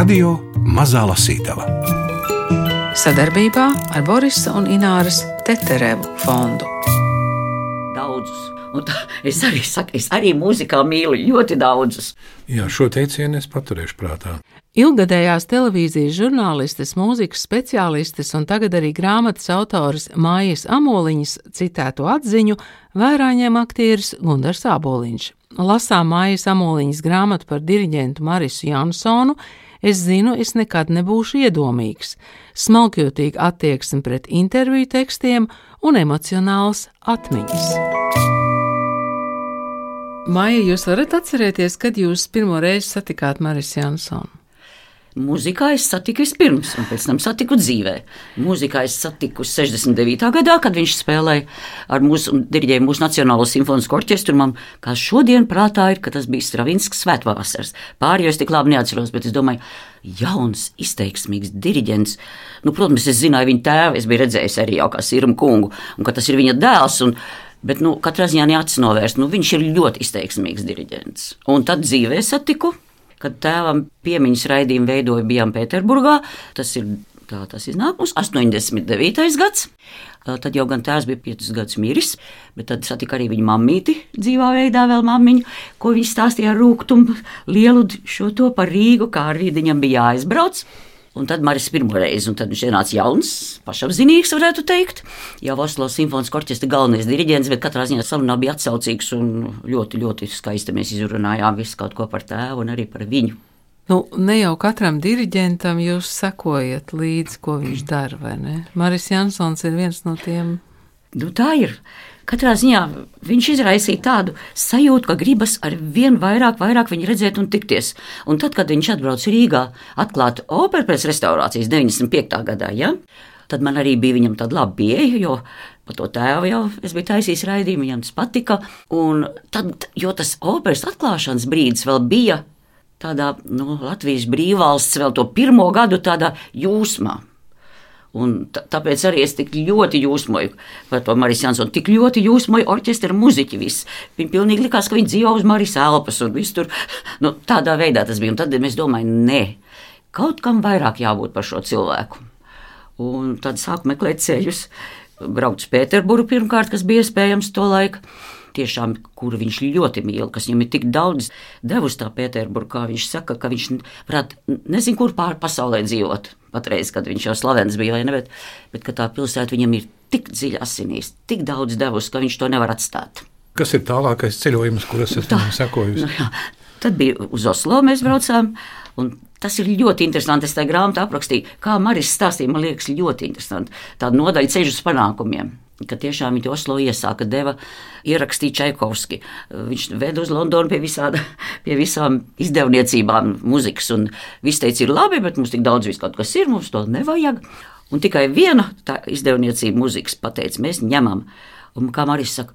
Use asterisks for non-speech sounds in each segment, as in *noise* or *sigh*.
Radio Mazā Lasītava sadarbībā ar Borisa un Ināras Teterevu fondu. Daudzus. Un tā, es arī saku, es arī mūzikā mīlu ļoti daudzus. Jā, šo teicienu es paturēšu prātā. Ilgadējās televīzijas žurnālistes, mūzikas speciālistes un tagad arī grāmatas autors Mājas Amoliņas citēto atziņu vērā ņem aktieris Gundars Āboliņš. Lasām Mājas Amoliņas grāmatu par diriģentu Marisu Jansonu, es zinu, es nekad nebūšu iedomīgs, smalkjotīga attieksme pret interviju tekstiem un emocionāls atmiņas. Maija, jūs varat atcerēties, kad jūs pirmo reizi satikāt Marisu Jansonu? Mūzikā es satiku vispirms, un pēc tam satiku dzīvē. Mūzikā es satiku 69. gadā, kad viņš spēlēja ar mūsu diriģēju mūsu Nacionālo simfonisko orķestru. Man kā šodien prātā ir, ka tas bija Stravinskas svētvasaras. Pārējos tik labi neatceros, bet es domāju, jauns, izteiksmīgs diriģents. Nu, protams, es zināju viņa tēvu, es biju redzējis arī jau kā Sirmu kungu, un ka tas ir viņa dēls. Un, Bet, nu, katrā ziņā neacis novērst. Nu, viņš ir ļoti izteiksmīgs diriģents. Un tad dzīvē satiku kad tēvam piemiņas raidījumu veidoja, bijām Pēterburgā. Tas ir tā, tas iznāk mums 89. gads. Tad jau gan tēvs bija 5 gadus miris, bet tad satika arī viņa mammīti dzīvā veidā, vēl mammiņu, ko viņa stāstīja ar rūkumu lielu šo to par Rīgu, kā arī viņam bija jāizbrauc. Un tad Maris pirmo reizi, un tad viņš ienāca jauns, pašapziņīgs, varētu teikt. Jau Oslo simfoniskā orķestra galvenais diriģents, bet katrā ziņā sarunā bija atsaucīgs un ļoti, ļoti skaisti mēs izrunājām visu kaut ko par tēvu un arī par viņu. Nu, ne jau katram diriģentam jūs sekojat līdzi, ko viņš dara, vai ne? Maris Jansons ir viens no tiem. Nu, tā ir. Katrā ziņā viņš izraisīja tādu sajūtu, ka gribas ar vien vairāk, vairāk viņu redzēt un tikties. Un tad, kad viņš atbrauca Rīgā, atklāt operu pēc restaurācijas 95. gadā, ja, tad man arī bija viņam tāda laba pieeja, jo par to tēvu jau es biju taisījis raidījumu, viņam tas patika. Un tad, jo tas operas atklāšanas brīdis vēl bija tādā nu, Latvijas brīvvalsts, vēl to pirmo gadu tādā jūsmā. Un tāpēc arī es tik ļoti jūsmoju par to Marijas Jansonu. Tik ļoti jūsmoju orķestra muziķi. Viss. Viņi pilnīgi likās, ka viņi dzīvo uz Marijas elpas un viss tur. Nu, tādā veidā tas bija. Un tad mēs domājam, nē, kaut kam vairāk jābūt par šo cilvēku. Un tad sāku meklēt ceļus. Braukt uz Pēterburgu pirmkārt, kas bija iespējams to laiku tiešām, kuru viņš ļoti mīl, kas viņam ir tik daudz devusi tā Pēterburgā, viņš saka, ka viņš varētu nezinu, kur pāri pasaulē dzīvot. Patreiz, kad viņš jau slavens bija, vai ne, bet, bet tā pilsēta viņam ir tik dziļi asinīs, tik daudz devusi, ka viņš to nevar atstāt. Kas ir tālākais ceļojums, kuras es viņam sekoju? Nu, jā. Tad bija uz Oslo, mēs braucām. Tas ir ļoti interesanti. Es tajā grāmatā aprakstīju, kā Marijas stāstīja. Man liekas, ļoti interesanti. Tāda nodaļa ceļš uz panākumiem ka tiešām viņa Oslo iesāka, deva ierakstīt Čaikovski. Viņš veda uz Londonu pie, visāda, *laughs* pie visām izdevniecībām, mūzikas. Un viss teica, ir labi, bet mums tik daudz viss kaut kas ir, mums to nevajag. Un tikai viena tā izdevniecība mūzikas pateica, mēs ņemam. Un kā Marijas saka,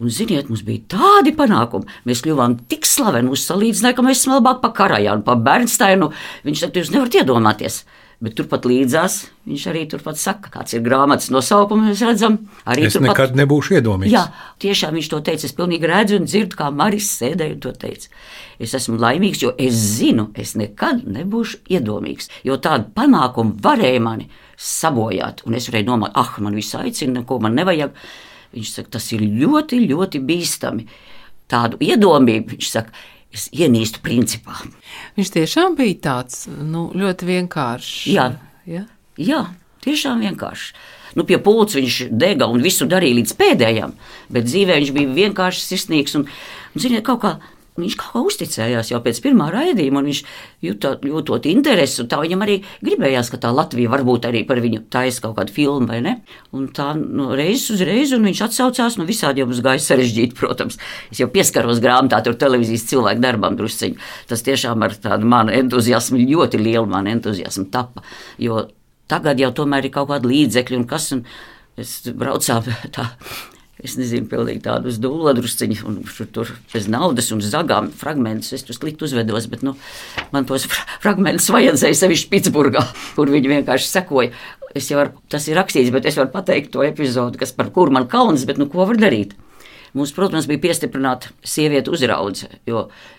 Un, ziniet, mums bija tādi panākumi. Mēs kļuvām tik slaveni, uzsalīdzināja, ka mēs esam labāk par Karajānu, par Bernsteinu. Viņš saka, jūs nevarat iedomāties. Bet turpat līdzās viņš arī turpat saka, kāds ir grāmatas nosaukums. Mēs redzam, arī es turpat, nekad nebūšu iedomīgs. Jā, tiešām viņš to teica. Es pilnīgi redzu un dzirdu, kā Maris sēdēja un to teica. Es esmu laimīgs, jo es zinu, es nekad nebūšu iedomīgs. Jo tādu panākumu varēja mani sabojāt. Un es varēju domāt, ah, man viss aicina, ko man nevajag. Viņš saka, tas ir ļoti, ļoti bīstami. Tādu iedomību viņš saka es ienīstu principā. Viņš tiešām bija tāds nu, ļoti vienkāršs. Jā, ja? Jā tiešām vienkārši. Nu, pie pūles viņš dega un visu darīja līdz pēdējam, bet dzīvē viņš bija vienkārši sirsnīgs un, un ziniet, kaut kā Viņš kā uzticējās jau pēc pirmā raidījuma, un viņš jūtot, jūtot interesi. Tā viņam arī gribējās, ka tā Latvija varbūt arī par viņu taisa kaut kādu filmu, vai ne? Un tā nu, reizes uz reizi, un viņš atsaucās, nu visādi jau mums gāja sarežģīti, protams. Es jau pieskaros grāmatā, tur televīzijas cilvēku darbam drusciņi. Tas tiešām ar tādu manu entuziasmu, ļoti lielu manu entuziasmu tapa. Jo tagad jau tomēr ir kaut kādi līdzekļi un kas. Un es braucām *laughs* tā es nezinu, pilnīgi tādus dūladrusciņus, un tur bez naudas un zagām fragmentus. Es tur slikti uzvedos, bet nu, man tos fragmentus vajadzēja sevišķi Pitsburgā, kur viņi vienkārši sekoja. Es jau varu, tas ir rakstīts, bet es varu pateikt to epizodu, kas par kuru man kauns, bet nu, ko var darīt? Mums, protams, bija piestiprināta sieviete uzraudze.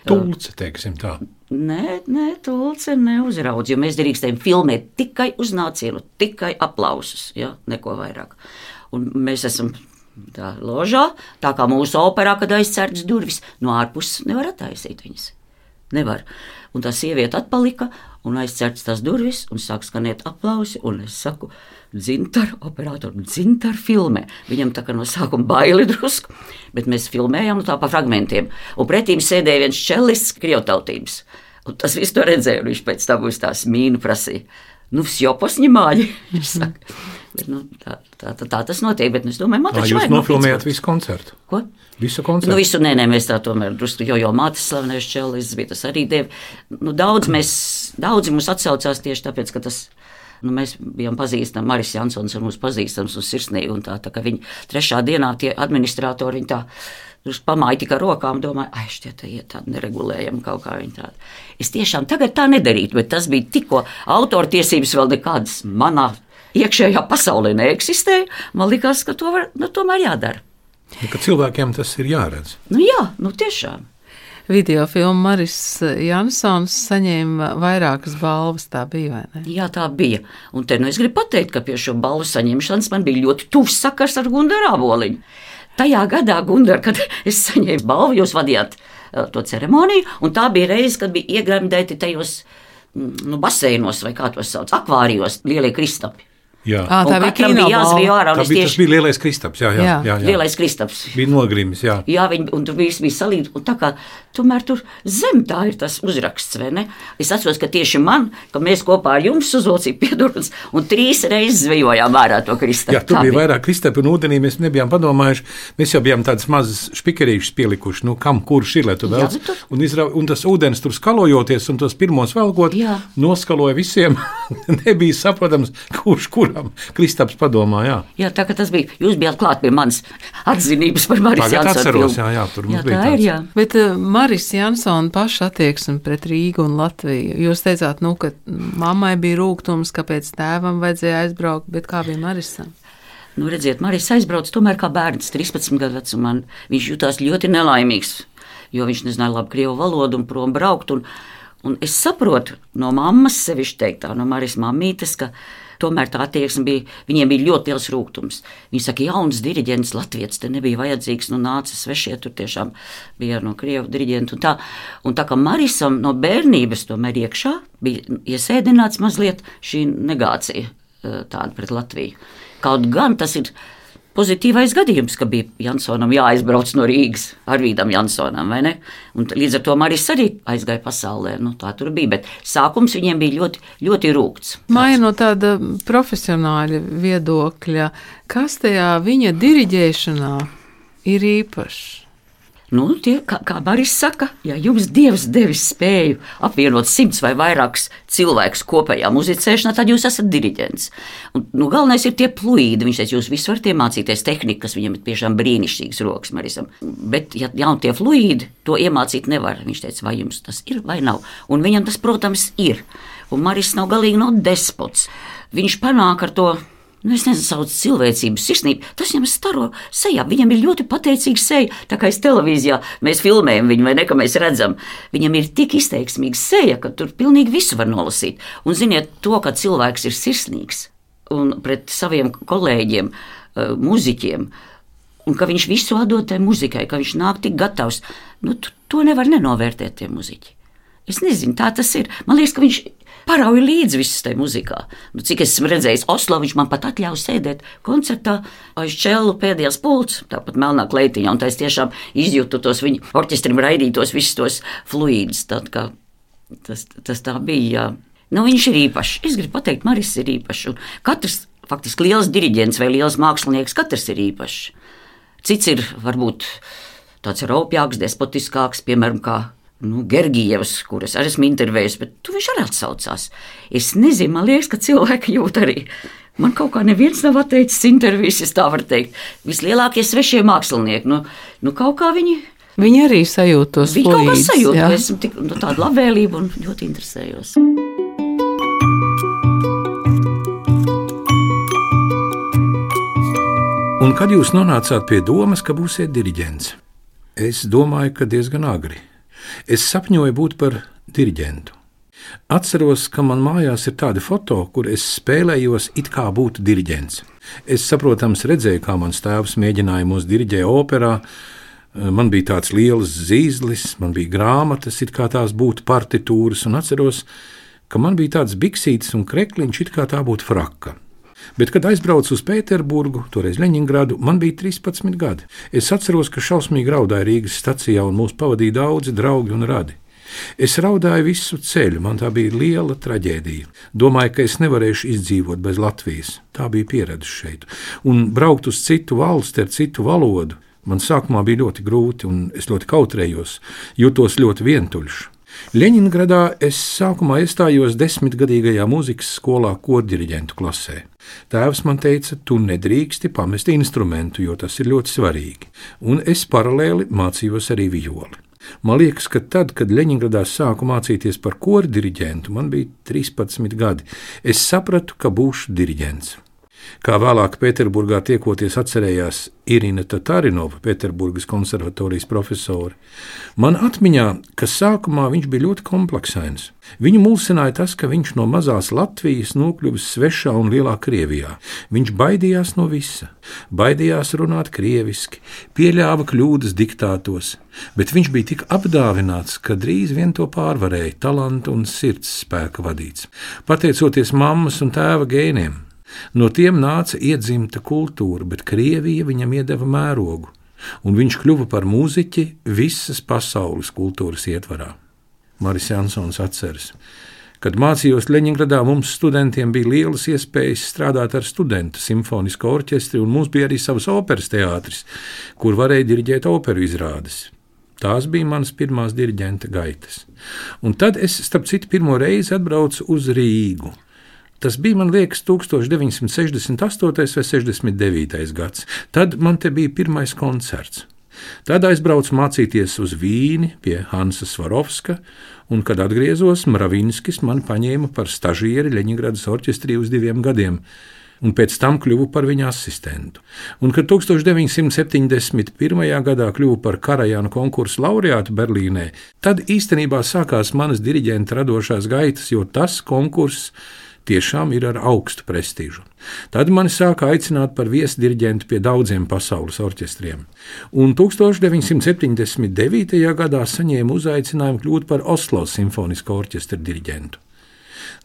Tulce, teiksim tā. Nē, nē tulce neuzraudz, jo mēs drīkstējam filmēt tikai uz nācienu, tikai aplausus, ja, neko vairāk. Un mēs esam tā ložā, tā kā mūsu operā, kad aizsērts durvis, no ārpuses nevar attaisīt viņas. Nevar. Un tā sieviete atpalika, un aizsērts tās durvis, un sāk skanēt aplausi, un es saku, dzintar, operatoru, dzintar filmē. Viņam tā kā no sākuma baili drusku, bet mēs filmējām tā pa fragmentiem. Un pretīm sēdēja viens čelis, krievtautības. Un tas viss to redzēja, un viņš pēc tam uz tās mīnu prasīja. Nu, vsi opoņi māļi, *laughs* viņš saka. Bet, nu, tā, tā, tā, tā tas notiek, bet es domāju, man Tā taču jūs nofilmējāt visu koncertu. Ko? Visu Nu, koncertu. visu nē, nē, mēs tā tomēr drusku, jo jau mātes slavenais čelis bija tas arī dievi. Nu, daudz mēs, daudzi mums atsaucās tieši tāpēc, ka tas. Nu, mēs bijām pazīstami, Maris Jansons ir mūsu pazīstams un sirsnīgi. Un tā, tā kā viņa trešā dienā tie administratori viņa tā pamāja tikai rokām, domāja, ai, šie te iet tādi neregulējami kaut kā viņi tādi. Es tiešām tagad tā nedarītu, bet tas bija tikko autortiesības vēl nekādas manā iekšējā pasaulē neeksistēja. Man liekas, ka to var, nu, tomēr jādara. Nu, ka cilvēkiem tas ir jāredz. Nu, jā, nu tiešām. Video filmu Maris Jansons saņēma vairākas balvas. Tā bija vai ne? Jā, tā bija. Un te nu es gribu pateikt, ka pie šo balvu saņemšanas man bija ļoti tuvs sakars ar Gunāru Aboliņu. Tajā gadā, Gunār, kad *laughs* es saņēmu balvu, jūs vadījāt uh, to ceremoniju, un tā bija reize, kad bija iegremdēti tajos mm, nu, baseinos, vai kā tos sauc, akvārijos, lielie kristapi. Jā, Un tā bija katram bija jāsvij kinobalva. ārā. tā bija, tas tieši- bija lielais kristaps. Jā, jā, Jā. jā, jā. Lielais kristaps. Bija nogrimis, jā. Jā, viņi, un tur viss bija tā kā tomēr tur zem tā ir tas uzraksts? Es atceros, ka tieši man, ka mēs kopā ar jums uzlocījām piedurumus un trīs reizes zvejojām ārā to kristapu. Jā, tur Tā bija vairāk kristapu un ūdenī. Mēs nebijām padomājuši. Mēs jau bijām tādas mazas špikerīšas pielikuši, nu, kam kurš ir, lai tu bet tur- Un, izra... un tas ūdens tur skalojoties un tos pirmos velkot, Jā. noskaloja visiem. *laughs* Nebija saprotams, kurš kuram kristaps padomā. Jā. Jā, tā kā tas bija. Jūs bijāt klāt pie manas atzinības par Marijas Tagad Jansonu atceros, jā, jā, tur jā, bija tā ir. tāds. Jā. Bet uh, Maris Jansona paša attieksme pret Rīgu un Latviju. Jūs teicāt, nu, ka mammai bija rūkums, kāpēc tēvam vajadzēja aizbraukt, bet kā bija Marisam? Nu, redziet, Marijas aizbrauca tomēr kā bērns, 13 gadu vecumā. Viņš jutās ļoti nelaimīgs, jo viņš nezināja labi krievu valodu un prom braukt. Un, un es saprotu no mammas, sevišķi teiktā, no Marijas mammītes, ka tomēr tā attieksme bija, viņiem bija ļoti liels rūkums. Viņi saka, jauns diriģents, Latvijas te nebija vajadzīgs, nu nāca svešie, tur tiešām bija no krievu diriģentu. Un tā, un tā kā Marisam no bērnības tomēr iekšā bija iesēdināts mazliet šī negācija eh, tāda pret Latviju. Kaut gan tas ir pozitīvais gadījums, ka bija Jansonam jāaizbrauc no Rīgas ar Vīdam Jansonam? Un līdz ar to Marijas arī aizgāja pasaulē. Nu, tā tur bija, bet sākums viņiem bija ļoti, ļoti rūkts. Māja no tāda profesionāļa viedokļa, kas tajā viņa diriģēšanā ir īpašs? Nu, tie, kā, kā Maris saka, ja jums Dievs devis spēju apvienot simts vai vairākus cilvēkus kopējā muzicēšanā, tad jūs esat diriģents. Un, nu, galvenais ir tie pluīdi. Viņš teica, jūs visi varat iemācīties tehniku, kas viņam ir tiešām brīnišķīgs rokas Marisam. Bet, ja jau tie fluīdi, to iemācīt nevar. Viņš teica, vai jums tas ir vai nav. Un viņam tas, protams, ir. Un Maris nav galīgi no despots. Viņš panāk ar to Nu, es nezinu, sauc cilvēcības sirsnību. Tas viņam staro sejā. Viņam ir ļoti pateicīga seja. Tā kā es televīzijā mēs filmējam viņu, vai ne, ka mēs redzam. Viņam ir tik izteiksmīga seja, ka tur pilnīgi visu var nolasīt. Un ziniet, to, ka cilvēks ir sirsnīgs un pret saviem kolēģiem, eh, muziķiem. Un ka viņš visu atdod tai muzikai, ka viņš nāk tik gatavs, nu, to nevar nenovērtēt tie muzeķi. Es nezinu, tā tas ir. Man liekas, ka viņš parauja līdzi visai tai muzikā. Nu, cik es esmu redzējis, Oslo viņš man pat atļāva sēdēt koncertā aiz čēlu pēdējās pults, tāpat melnā kleitiņā. Un tā es tiešām izjūtu tos viņa orķestrim raidītos visus tos fluīdus. Tas, tas tā bija. Jā. Nu, viņš ir īpašs. Es gribu pateikt, Maris ir īpašs. Katrs, faktiski, liels diriģents vai liels mākslinieks, katrs ir īpašs. Cits ir varbūt tāds raupjāks, despotiskāks, piemēram, kā nu, Gergijevs, kuras arī esmu intervējis, bet tu viņš arī atsaucās. Es nezinu, man liekas, ka cilvēki jūt arī. Man kaut kā neviens nav atteicis intervijas, es tā varu teikt. Vislielākie svešie mākslinieki, nu, nu kaut kā viņi. Viņi arī sajūt tos Viņi kaut kā sajūt, ka esmu tik, nu, tāda labvēlība un ļoti interesējos. Un kad jūs nonācāt pie domas, ka būsiet diriģents? Es domāju, ka diezgan agri. Es sapņoju būt par diriģentu. Atceros, ka man mājās ir tādi foto, kur es spēlējos it kā būtu diriģents. Es, saprotams, redzēju, kā mans tēvs mēģināja mūs diriģēt operā. Man bija tāds liels zīzlis, man bija grāmatas, it kā tās būtu partitūras, un atceros, ka man bija tāds biksītis un krekliņš, it kā tā būtu fraka. Bet, kad aizbraucu uz Pēterburgu, toreiz Leņņģerādu, man bija 13 gadi. Es atceros, ka šausmīgi raudāja Rīgas stacijā, un mūs pavadīja daudzi draugi un radi. Es raudāju visu ceļu, man tā bija liela traģēdija. Domāju, ka es nevarēšu izdzīvot bez Latvijas. Tā bija pieredze šeit. Un braukt uz citu valsti ar citu valodu. Man sākumā bija ļoti grūti, un es ļoti kautrējos, jutos ļoti vientuļš. Leņņģeradā es sākumā iestājos desmitgadīgajā mūzikas skolā, kodiriģentu klasē. Tēvs man teica, tu nedrīksti pamest instrumentu, jo tas ir ļoti svarīgi, un es paralēli mācījos arī violi. Man liekas, ka tad, kad Leņņģeradā sāku mācīties par kora diriģentu, man bija 13 gadi. Es sapratu, ka būšu diriģents. Kā vēlāk Pēterburgā tiekoties atcerējās Irina Tatārinova, Pēterburgas konservatorijas profesori. Man atmiņā, ka sākumā viņš bija ļoti kompleksains. Viņu mulsināja tas, ka viņš no mazās Latvijas nokļuvis svešā un lielā Krievijā. Viņš baidījās no visa, baidījās runāt krieviski, pieļāva kļūdas diktātos, bet viņš bija tik apdāvināts, ka drīz vien to pārvarēja talantu un sirds spēka vadīts. Pateicoties mammas un tēva gēniem, No tiem nāca iedzimta kultūra, bet Krievija viņam iedeva mērogu, un viņš kļuva par mūziķi visas pasaules kultūras ietvarā. Maris Jansons atceras. Kad mācījos Leņņģeradā, mums studentiem bija lielas iespējas strādāt ar studentu simfonisko orķestri, un mums bija arī savs operas teātris, kur varēja diriģēt operu izrādes. Tās bija manas pirmās diriģenta gaitas. Un tad es, starp citu, pirmo reizi atbraucu uz Rīgu. Tas bija, man liekas, 1968. vai 69. gads. Tad man te bija pirmais koncerts. Tad aizbraucu mācīties uz Vīni pie Hansa Svarovska, un, kad atgriezos, Mravinskis man paņēma par stažieri Leņņģeradas orķestrī uz diviem gadiem, un pēc tam kļuvu par viņa asistentu. Un, kad 1971. gadā kļuvu par Karajānu konkursu laureātu Berlīnē, tad īstenībā sākās manas diriģenta radošās gaitas, jo tas konkurss tiešām ir ar augstu prestižu. Tad mani sāka aicināt par viesdiriģentu pie daudziem pasaules orķestriem, un 1979. gadā saņēmu uzaicinājumu kļūt par Oslo simfonisko orķestra diriģentu.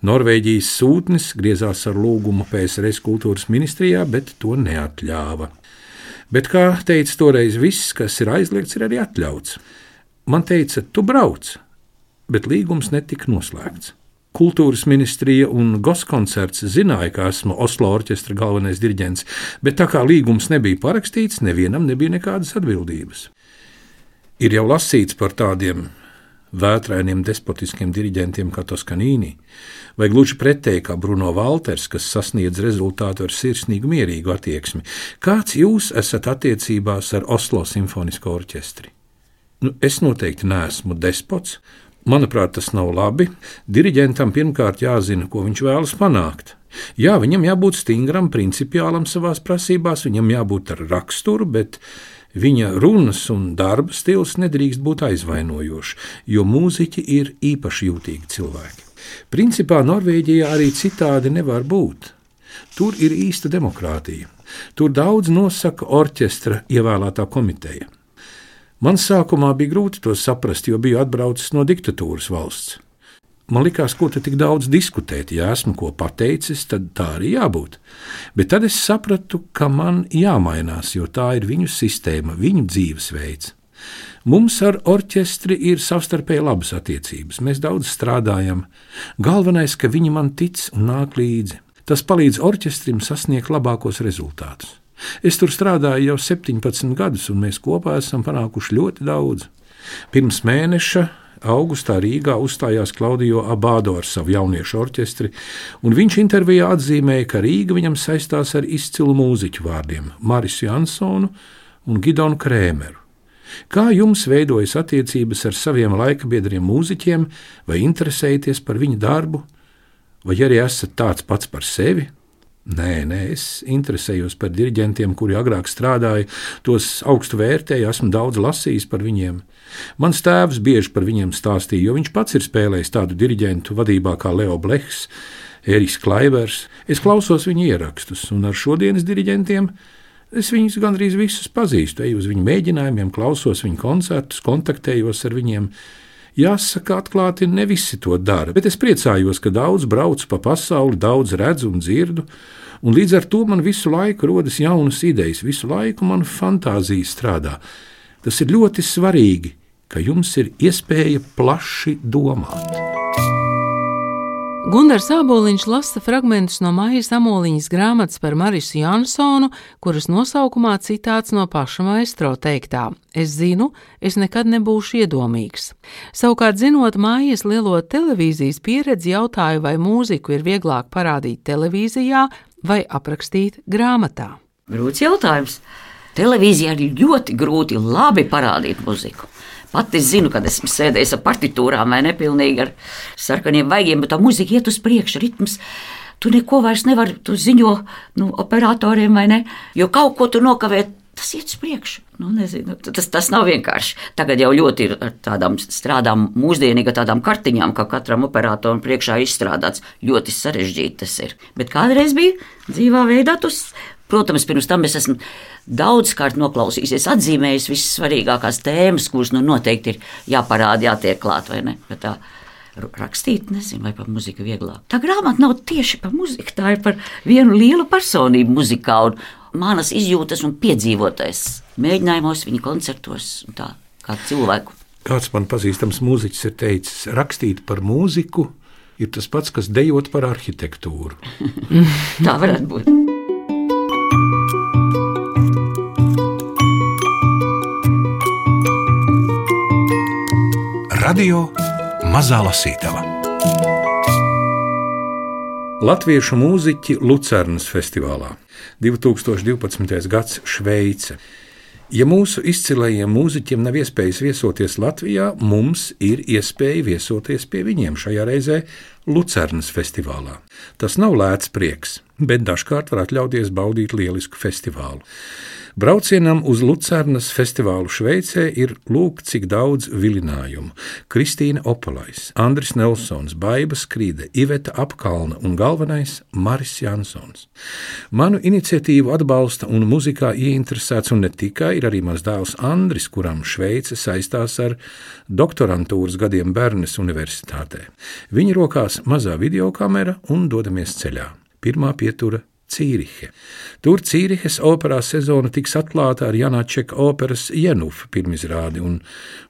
Norvēģijas sūtnis griezās ar lūgumu PSRS kultūras ministrijā, bet to neatļāva. Bet, kā teica toreiz, viss, kas ir aizliegts, ir arī atļauts. Man teica, tu brauc, bet līgums netika noslēgts. Kultūras ministrija un Goskoncerts zināja, ka esmu Oslo orķestra galvenais diriģents, bet tā kā līgums nebija parakstīts, nevienam nebija nekādas atbildības. Ir jau lasīts par tādiem vētrainiem despotiskiem diriģentiem kā Toskanīni, vai gluži pretēji kā Bruno Walters, kas sasniedz rezultātu ar sirsnīgu, mierīgu attieksmi. Kāds jūs esat attiecībās ar Oslo simfonisko orķestri? Nu, es noteikti neesmu despots, Manuprāt, tas nav labi. Diriģentam pirmkārt jāzina, ko viņš vēlas panākt. Jā, viņam jābūt stingram, principiālam savā prasībās, viņam jābūt ar raksturu, bet viņa runas un darba stils nedrīkst būt aizvainojošs, jo mūziķi ir īpaši jūtīgi cilvēki. Principā Norvēģijā arī citādi nevar būt. Tur ir īsta demokrātija. Tur daudz nosaka orķestra ievēlētā komiteja. Man sākumā bija grūti to saprast, jo biju atbraucis no diktatūras valsts. Man likās, ko te tik daudz diskutēt, ja esmu ko pateicis, tad tā arī jābūt. Bet tad es sapratu, ka man jāmainās, jo tā ir viņu sistēma, viņu dzīvesveids. Mums ar orķestri ir savstarpēji labas attiecības, mēs daudz strādājam. Galvenais, ka viņi man tic un nāk līdzi. Tas palīdz orķestrim sasniegt labākos rezultātus. Es tur strādāju jau 17 gadus, un mēs kopā esam panākuši ļoti daudz. Pirms mēneša augustā Rīgā uzstājās Klaudijo Abādo ar savu jauniešu orķestri, un viņš intervijā atzīmēja, ka Rīga viņam saistās ar izcilu mūziķu vārdiem - Marisu Jansonu un Gidonu Krēmeru. Kā jums veidojas attiecības ar saviem laika biedriem mūziķiem, vai interesējaties par viņu darbu, vai arī esat tāds pats par sevi? Nē, nē, es interesējos par diriģentiem, kuri agrāk strādāja, tos augstu vērtēju, esmu daudz lasījis par viņiem. Mans tēvs bieži par viņiem stāstīja, jo viņš pats ir spēlējis tādu diriģentu vadībā kā Leo Blehs, Eriks Klaivers. Es klausos viņa ierakstus, un ar šodienas diriģentiem es viņus gandrīz visus pazīstu. Eju uz viņu mēģinājumiem, klausos viņu koncertus, kontaktējos ar viņiem. Jāsaka, atklāti, ne visi to dara, bet es priecājos, ka daudz braucu pa pasauli, daudz redzu un dzirdu, un līdz ar to man visu laiku rodas jaunas idejas, visu laiku man fantāzija strādā. Tas ir ļoti svarīgi, ka jums ir iespēja plaši domāt. Gunārs Aboliņš lasa fragmentus no Maijas Amoliņas grāmatas par Marisu Jansonu, kuras nosaukumā citāts no paša maistro teiktā: Es zinu, es nekad nebūšu iedomīgs. Savukārt, zinot Mājas lielo televīzijas pieredzi, jautāju, vai mūziku ir vieglāk parādīt televīzijā vai aprakstīt grāmatā. Grūts jautājums. Televīzijā ir ļoti grūti labi parādīt muziku. Pat es zinu, kad esmu sēdējis ar partitūrām vai nepilnīgi ar sarkaniem vaigiem, bet tā muzika iet uz priekšu, ritms. Tu neko vairs nevari, tu ziņo nu, operatoriem vai ne, jo kaut ko tu nokavēt. Tas iet uz priekšu. Nu, nezinu, tas, tas nav vienkārši. Tagad jau ļoti ir tādām strādām, mūsdienīga tādām kartiņām, kā katram operatoram priekšā izstrādāts. Ļoti sarežģīti tas ir. Bet kādreiz bija dzīvā veidā, tas Protams, pirms tam es esmu daudzkārt noklausījies, atzīmējis visas svarīgākās tēmas, kuras nu noteikti ir jāparāda, jātiek klāt vai ne. Bet tā, rakstīt, nezinu, vai par muziku vieglāk. Tā grāmata nav tieši par muziku, tā ir par vienu lielu personību muzikā un manas izjūtas un piedzīvotais mēģinājumos, viņa koncertos un tā kā cilvēku. Kāds man pazīstams mūziķis ir teicis, rakstīt par mūziku ir tas pats, kas dejot par arhitektūru. *laughs* tā varētu būt. Radio Mazā Lasītava. Latviešu mūziķi Lucernas festivālā 2012. gads Šveice. Ja mūsu izcilajiem mūziķiem nav iespējas viesoties Latvijā, mums ir iespēja viesoties pie viņiem šajā reizē Lucernas festivālā. Tas nav lēts prieks, bet dažkārt var atļauties baudīt lielisku festivālu. Braucienam uz Lucernas festivālu Šveicē ir lūk, cik daudz vilinājumu. Kristīna Opolais, Andris Nelsons, Baiba Skrīde, Iveta Apkalna un galvenais Maris Jansons. Manu iniciatīvu atbalsta un muzikā ieinteresēts un ne tikai ir arī mans dēls Andris, kuram Šveice saistās ar doktorantūras gadiem Bernes Universitātē. Viņa rokās mazā videokamera un dodamies ceļā. Pirmā pietura Cīrihe. Tur Cīrihes operā sezona tiks atklāta ar Janāčeka operas Jenufa pirmizrādi un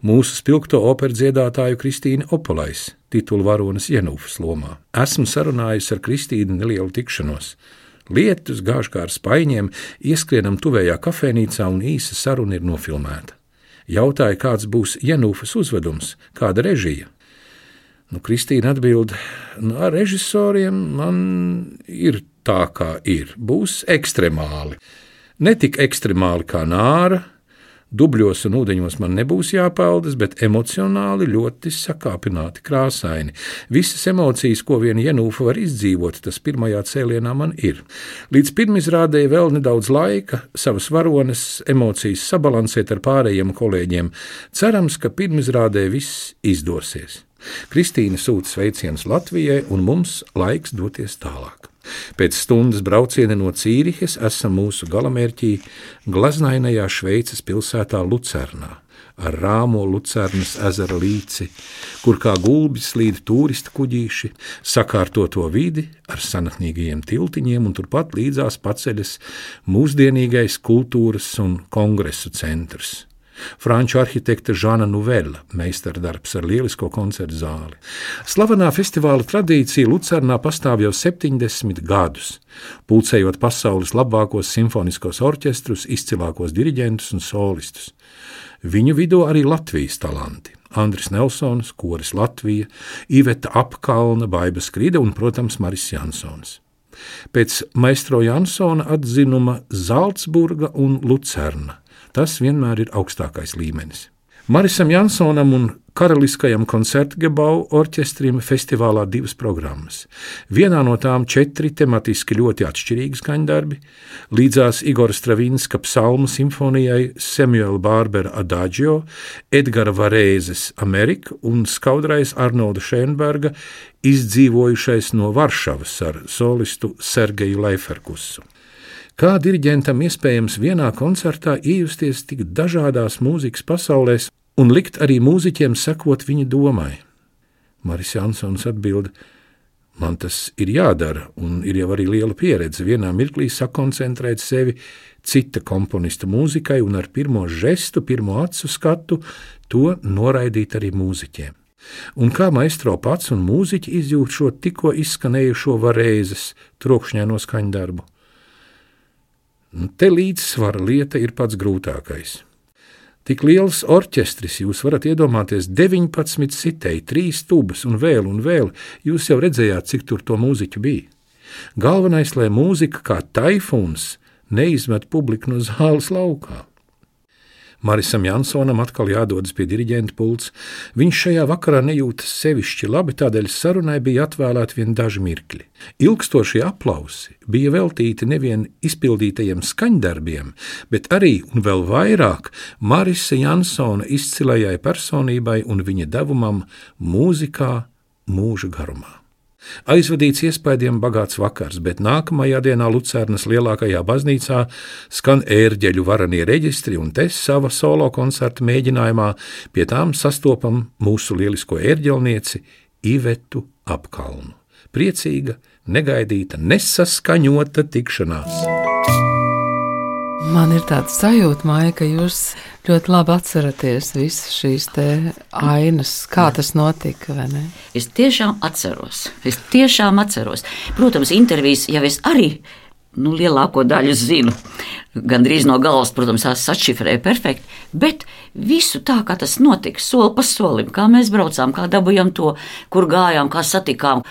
mūsu spilgto operu dziedātāju Kristīnu Opolais, titulu varonas Jenufas lomā. Esmu sarunājusi ar Kristīnu nelielu tikšanos. Lietus gāž kā ar spaiņiem, ieskrienam tuvējā kafejnīcā un īsa saruna ir nofilmēta. Jautāja, kāds būs Jenufas uzvedums, kāda režija. Nu, Kristīna atbild, nu, ar režisoriem man ir tā, kā ir. Būs ekstremāli. Ne tik ekstremāli kā nāra, dubļos un ūdeņos man nebūs jāpeldas, bet emocionāli ļoti sakāpināti, krāsaini. Visas emocijas, ko vien Janūfa var izdzīvot, tas pirmajā cēlienā man ir. Līdz pirmizrādēji vēl nedaudz laika, savas varones emocijas sabalansēt ar pārējiem kolēģiem. Cerams, ka pirmizrādē viss izdosies. Kristīna sūta sveicienus Latvijai, un mums laiks doties tālāk. Pēc stundas brauciena no Cīrihes esam mūsu galamērķī glaznainajā Šveices pilsētā Lucernā ar rāmo Lucernas ezera līci, kur kā gulbi slīd turistu kuģīši, sakārtoto vidi ar senatnīgajiem tiltiņiem, un turpat līdzās paceļas mūsdienīgais kultūras un kongresu centrs. Franču arhitekta Žana Nuvela meistardarbs ar lielisko koncertu zāli. Slavenā festivāla tradīcija Lucernā pastāv jau 70 gadus, pulcējot pasaules labākos simfoniskos orķestrus, izcilākos diriģentus un solistus. Viņu vidū arī Latvijas talanti. Andris Nelsons, Koris Latvija, Iveta Apkalna, Baiba Skride un, protams, Maris Jansons. Pēc maistro Jansona atzinuma Zalcburga un Lucerna Tas vienmēr ir augstākais līmenis. Marisam Jansonam un Karaliskajam koncertgebau orķestrim festivālā divas programmas. Vienā no tām četri tematiski ļoti atšķirīgi skaņdarbi, līdzās Igora Stravinska psalmu simfonijai Samuela Bārbera Adagio, Edgara Varēzes Amerika un skaudrais Arnolda Šēnberga izdzīvojušais no Varšavas ar solistu Sergeju Leiferkusu. Kā diriģentam iespējams vienā koncertā iejusties tik dažādās mūzikas pasaulēs un likt arī mūziķiem sekot viņa domai? Maris Jansons atbild: Man tas ir jādara, un ir jau arī liela pieredze vienā mirklī sakoncentrēt sevi cita komponista mūzikai un ar pirmo žestu, pirmo acu skatu to noraidīt arī mūziķiem. Un kā maistro pats un mūziķi izjūt šo tikko izskanējušo varēzes trokšņēno skaņdarbu? Nu, te līdzsvara lieta ir pats grūtākais. Tik liels orķestris jūs varat iedomāties 19 sitēji, 3 tubas un vēl un vēl. Jūs jau redzējāt, cik tur to mūziķu bija. Galvenais, lai mūzika kā taifūns neizmet publiku no zāles laukā. Marisam Jansonam atkal jādodas pie diriģenta pults. Viņš šajā vakarā nejūtas sevišķi labi, tādēļ sarunai bija atvēlēti vien daži mirkļi. Ilgstošie aplausi bija veltīti nevien izpildītajiem skaņdarbiem, bet arī un vēl vairāk Marisa Jansona izcilajai personībai un viņa devumam mūzikā mūža garumā. Aizvadīts iespaidiem bagāts vakars, bet nākamajā dienā Lucernas lielākajā baznīcā skan ērģeļu varanie reģistri, un te sava solo koncerta mēģinājumā pie tām sastopam mūsu lielisko ērģelnieci Ivetu apkalnu. Priecīga, negaidīta, nesaskaņota tikšanās. Man ir tāds sajūta, Maija, ka jūs ļoti labi atceraties visas šīs ainas, kā Jā. tas notika. Es tiešām atceros. Es tiešām atceros. Protams, intervijas jau es arī nu, lielāko daļu zinu. Gan drīz no galvas, protams, tās atšifrēja perfekti, bet visu tā, kā tas notika, soli pa solim, kā mēs braucām, kā dabūjām to, kur gājām, kā satikām,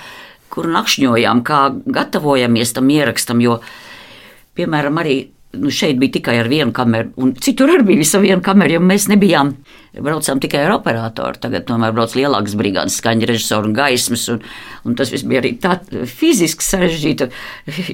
kur nakšņojām, kā gatavojamies tam ierakstam. Jo, piemēram, arī nu, šeit bija tikai ar vienu kameru, un citur arī bija visa viena kamera, jo mēs nebijām. Braucām tikai ar operatoru. Tagad tomēr brauc lielākas brigādes, skaņa režisori un gaismas. Un, un tas viss bija arī tā fiziski sarežģīti.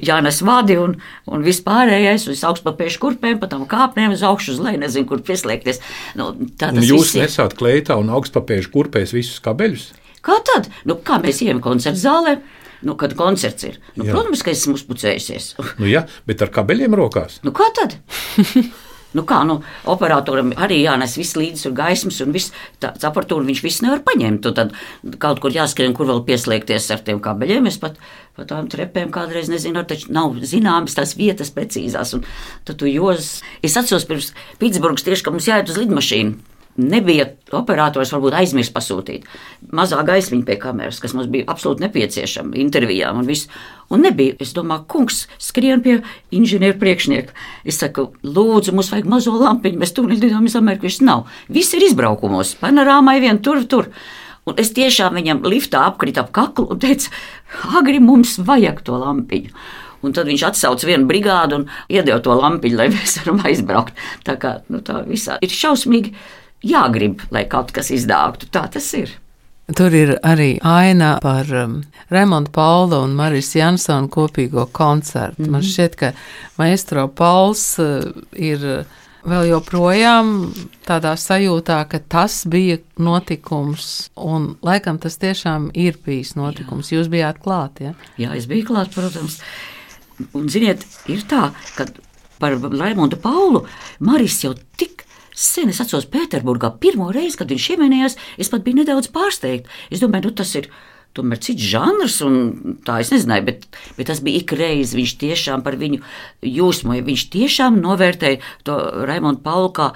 Jānes vadi un, un vispārējais, uz augstpapēšu kurpēm, pa tām kāpnēm uz augšu, uz leju, nezinu, kur pieslēgties. Nu, un jūs nesāt kleitā un augstpapēšu kurpēs visus kabeļus? Kā tad? Nu, kā mēs ejam koncertu zālē? Nu, kad koncerts ir. Nu, jā. protams, ka esmu uzpucējusies. *laughs* nu, jā, bet ar kabeļiem rokās. Nu, kā tad? *laughs* Nu kā, nu, operatoram arī jānes viss līdzi, ir gaismas un viss tāds aparatūra, viņš viss nevar paņemt. Un tad kaut kur jāskrien, kur vēl pieslēgties ar tiem kabeļiem. Es pat pa tām trepēm kādreiz nezinu, taču nav zināmas tās vietas precīzās. Un tad tu jūs, es atceros pirms Pitsburgas tieši, ka mums jāiet uz lidmašīnu nebija operators varbūt aizmirst pasūtīt. Mazā gaismiņa pie kameras, kas mums bija absolūti nepieciešama intervijām un viss. Un nebija. Es domāju, kungs, skrien pie inženieru priekšnieka. Es saku, lūdzu, mums vajag mazo lampiņu, mēs tur lidojam uz Ameriku. Viņš nav. Viss ir izbraukumos, panorāmai vien tur, tur. Un es tiešām viņam liftā apkritu ap kaklu un teicu, agri mums vajag to lampiņu. Un tad viņš atsauca vienu brigādu un iedeva to lampiņu, lai *laughs* mēs varam aizbraukt. Tā kā nu, tā visā ir šausmīgi jāgrib, lai kaut kas izdāgtu. Tā tas ir. Tur ir arī aina par um, Raimondu Paulu un Marijas Jansonu kopīgo koncertu. Mm -hmm. Man mhm. šķiet, ka maestro Pauls uh, ir vēl joprojām tādā sajūtā, ka tas bija notikums, un laikam tas tiešām ir bijis notikums. Jā. Jūs bijāt klāt, ja? Jā, es biju klāt, protams. Un, ziniet, ir tā, ka par Raimondu Paulu Marijas jau tik Sen es atceros Pēterburgā pirmo reizi, kad viņš ieminējās, es pat biju nedaudz pārsteigta. Es domāju, nu, tas ir tomēr cits žanrs, un tā es nezināju, bet, bet tas bija ikreiz. Viņš tiešām par viņu jūsmoja. Viņš tiešām novērtēja to Raimondu Paulu kā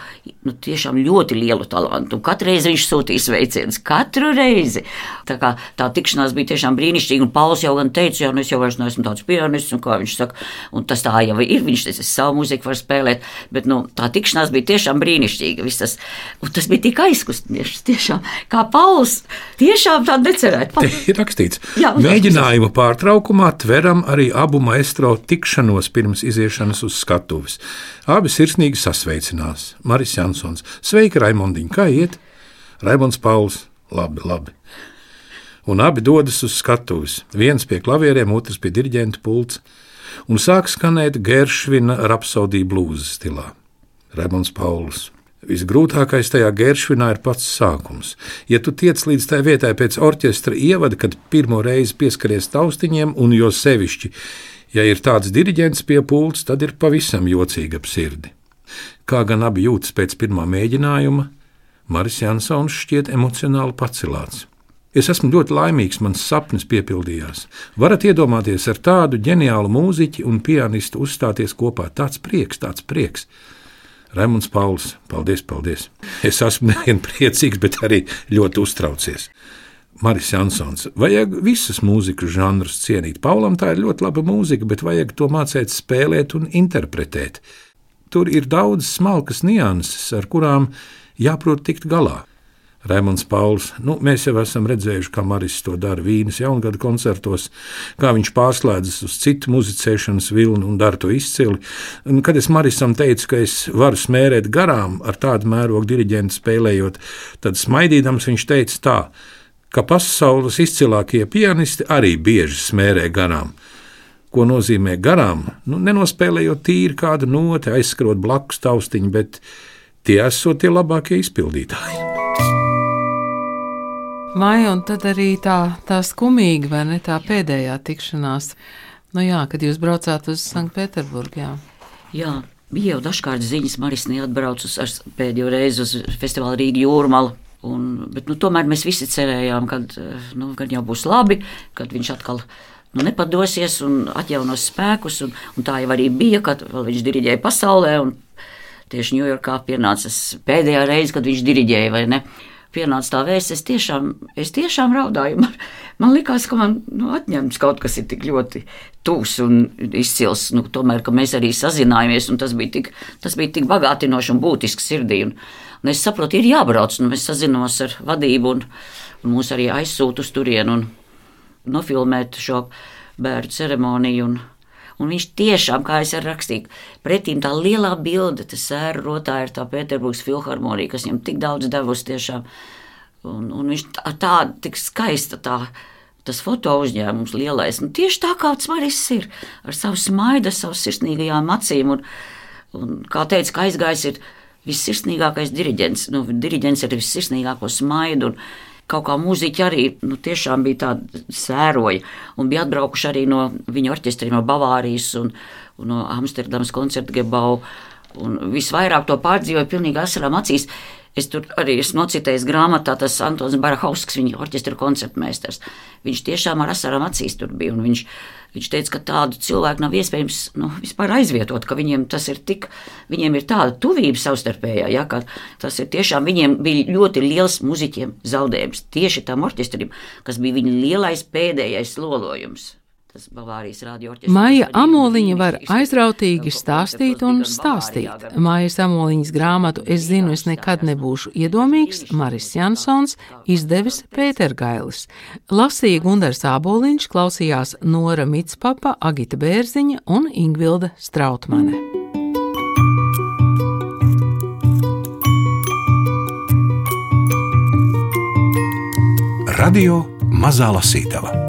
nu, tiešām ļoti lielu talantu. Un katru reizi viņš sūtīja sveicienus, katru reizi. Tā, kā, tā tikšanās bija tiešām brīnišķīga, un Pauls jau gan teica, jau nu, es jau vairs neesmu tāds pianists, un kā viņš saka, un tas tā jau ir, viņš teica, es savu mūziku varu spēlēt, bet nu, tā tikšanās bija tiešām brīnišķīga. Tas, tas bija tik aizkustinoši, tiešām, kā Pauls tiešām tā necerēt *laughs* ir rakstīts. Jā, Mēģinājuma pārtraukumā tveram arī abu maestro tikšanos pirms iziešanas uz skatuves. Abi sirsnīgi sasveicinās. Maris Jansons. Sveika, Raimondiņ, kā iet? Raimons Pauls. Labi, labi. Un abi dodas uz skatuves. Viens pie klavieriem, otrs pie diriģenta pults, un sāk skanēt Geršvina rapsodija blūza stilā. Remons Pauls. Visgrūtākais tajā geršvinā ir pats sākums. Ja tu tiec līdz tai vietai pēc orķestra ievada, kad pirmo reizi pieskaries taustiņiem, un jo sevišķi, ja ir tāds diriģents pie pults, tad ir pavisam jocīgi ap sirdi. Kā gan abi jūtas pēc pirmā mēģinājuma, Maris Jansons šķiet emocionāli pacelāts. Es esmu ļoti laimīgs, mans sapnis piepildījās. Varat iedomāties ar tādu ģeniālu mūziķi un pianistu uzstāties kopā. Tāds prieks, tāds prieks. Raimunds Pauls, paldies, paldies. Es esmu nevien priecīgs, bet arī ļoti uztraucies. Maris Jansons, vajag visas mūzikas žanrus cienīt. Paulam tā ir ļoti laba mūzika, bet vajag to mācīt spēlēt un interpretēt. Tur ir daudz smalkas nianses, ar kurām jāprot tikt galā. Raimons Pauls. Nu, mēs jau esam redzējuši, kā Maris to dara Vīnes jaungada koncertos, kā viņš pārslēdzas uz citu muzicēšanas vilni un dara to izcili. Un, kad es Marisam teicu, ka es varu smērēt garām ar tādu mērogu diriģentu spēlējot, tad smaidīdams viņš teica tā, ka pasaules izcilākie pianisti arī bieži smērē garām. Ko nozīmē garām? Nu, nenospēlējot tīri kādu noti, aizskrot blakus taustiņu, bet tie esot tie labākie izpildītāji. Vai un tad arī tā, tā skumīga, vai ne tā pēdējā tikšanās? Nu jā, kad jūs braucāt uz Sanktpēterburgu. Jā. jā, bija jau dažkārt ziņas, Maris neatbrauc uz pēdējo reizi uz festivālu Rīgas jūrmālu. Un, bet, nu, tomēr mēs visi cerējām, ka nu, jau būs labi, kad viņš atkal nu, nepadosies un atjaunos spēkus. Un, un tā jau arī bija, kad viņš diriģēja pasaulē. Tieši Ņujorkā pienāca pēdējā reize, kad viņš diriģēja pienāca tā vēsts, es tiešām, es tiešām raudāju. Man, man liekas, ka man nu, atņemts kaut kas ir tik ļoti tūs un izcils. Nu, tomēr, ka mēs arī sazinājāmies, un tas bija tik, tas bija tik bagātinoši un būtiski sirdī. Un, un es saprotu, ir jābrauc, un mēs sazināmies ar vadību, un, un mūs arī aizsūta uz turieni un nofilmēt šo bērnu ceremoniju. Un, Un viņš tiešām, kā es rakstīju, pretīm tā lielā bilde, tas sēra rotā ir tā Pēterburgas filharmonija, kas viņam tik daudz devusi tiešām. Un, un viņš tā, tā tik skaista tā. Tas foto uzņēmums lielais, nu, tieši tā kā Maris ir, ar savu smaidu, savu sirsnīgajām acīm. Un, un, kā teica, ka aizgājis ir vissirsnīgākais diriģents. Nu, diriģents ar vissirsnīgāko smaidu. Un, kaut kā mūziķi arī nu, tiešām bija tādi sēroji un bija atbraukuši arī no viņa orķestriem, no Bavārijas un, un no Amsterdamas koncerta gebau. Un visvairāk to pārdzīvoja pilnīgi asarām acīs. Es tur arī esmu nocitējis grāmatā, tas Antons Barahausks, viņa orķestra koncertmeistars. Viņš tiešām ar asarām acīs tur bija. Viņš, viņš teica, ka tādu cilvēku nav iespējams nu, vispār aizvietot, ka viņiem tas ir tik, viņiem ir tāda tuvība savstarpējā, ja, ka tas ir tiešām viņiem bija ļoti liels muziķiem zaudējums tieši tam orķestrim, kas bija viņa lielais pēdējais lolojums. Maija Amoliņa var aizrautīgi stāstīt un stāstīt. Maijas Amoliņas grāmatu Es zinu, es nekad nebūšu iedomīgs, Maris Jansons, izdevis Pētergailis. Lasīja Gundars Āboliņš, klausījās Nora Mitspapa, Agita Bērziņa un Ingvilda Strautmane. Radio Mazā Lasītava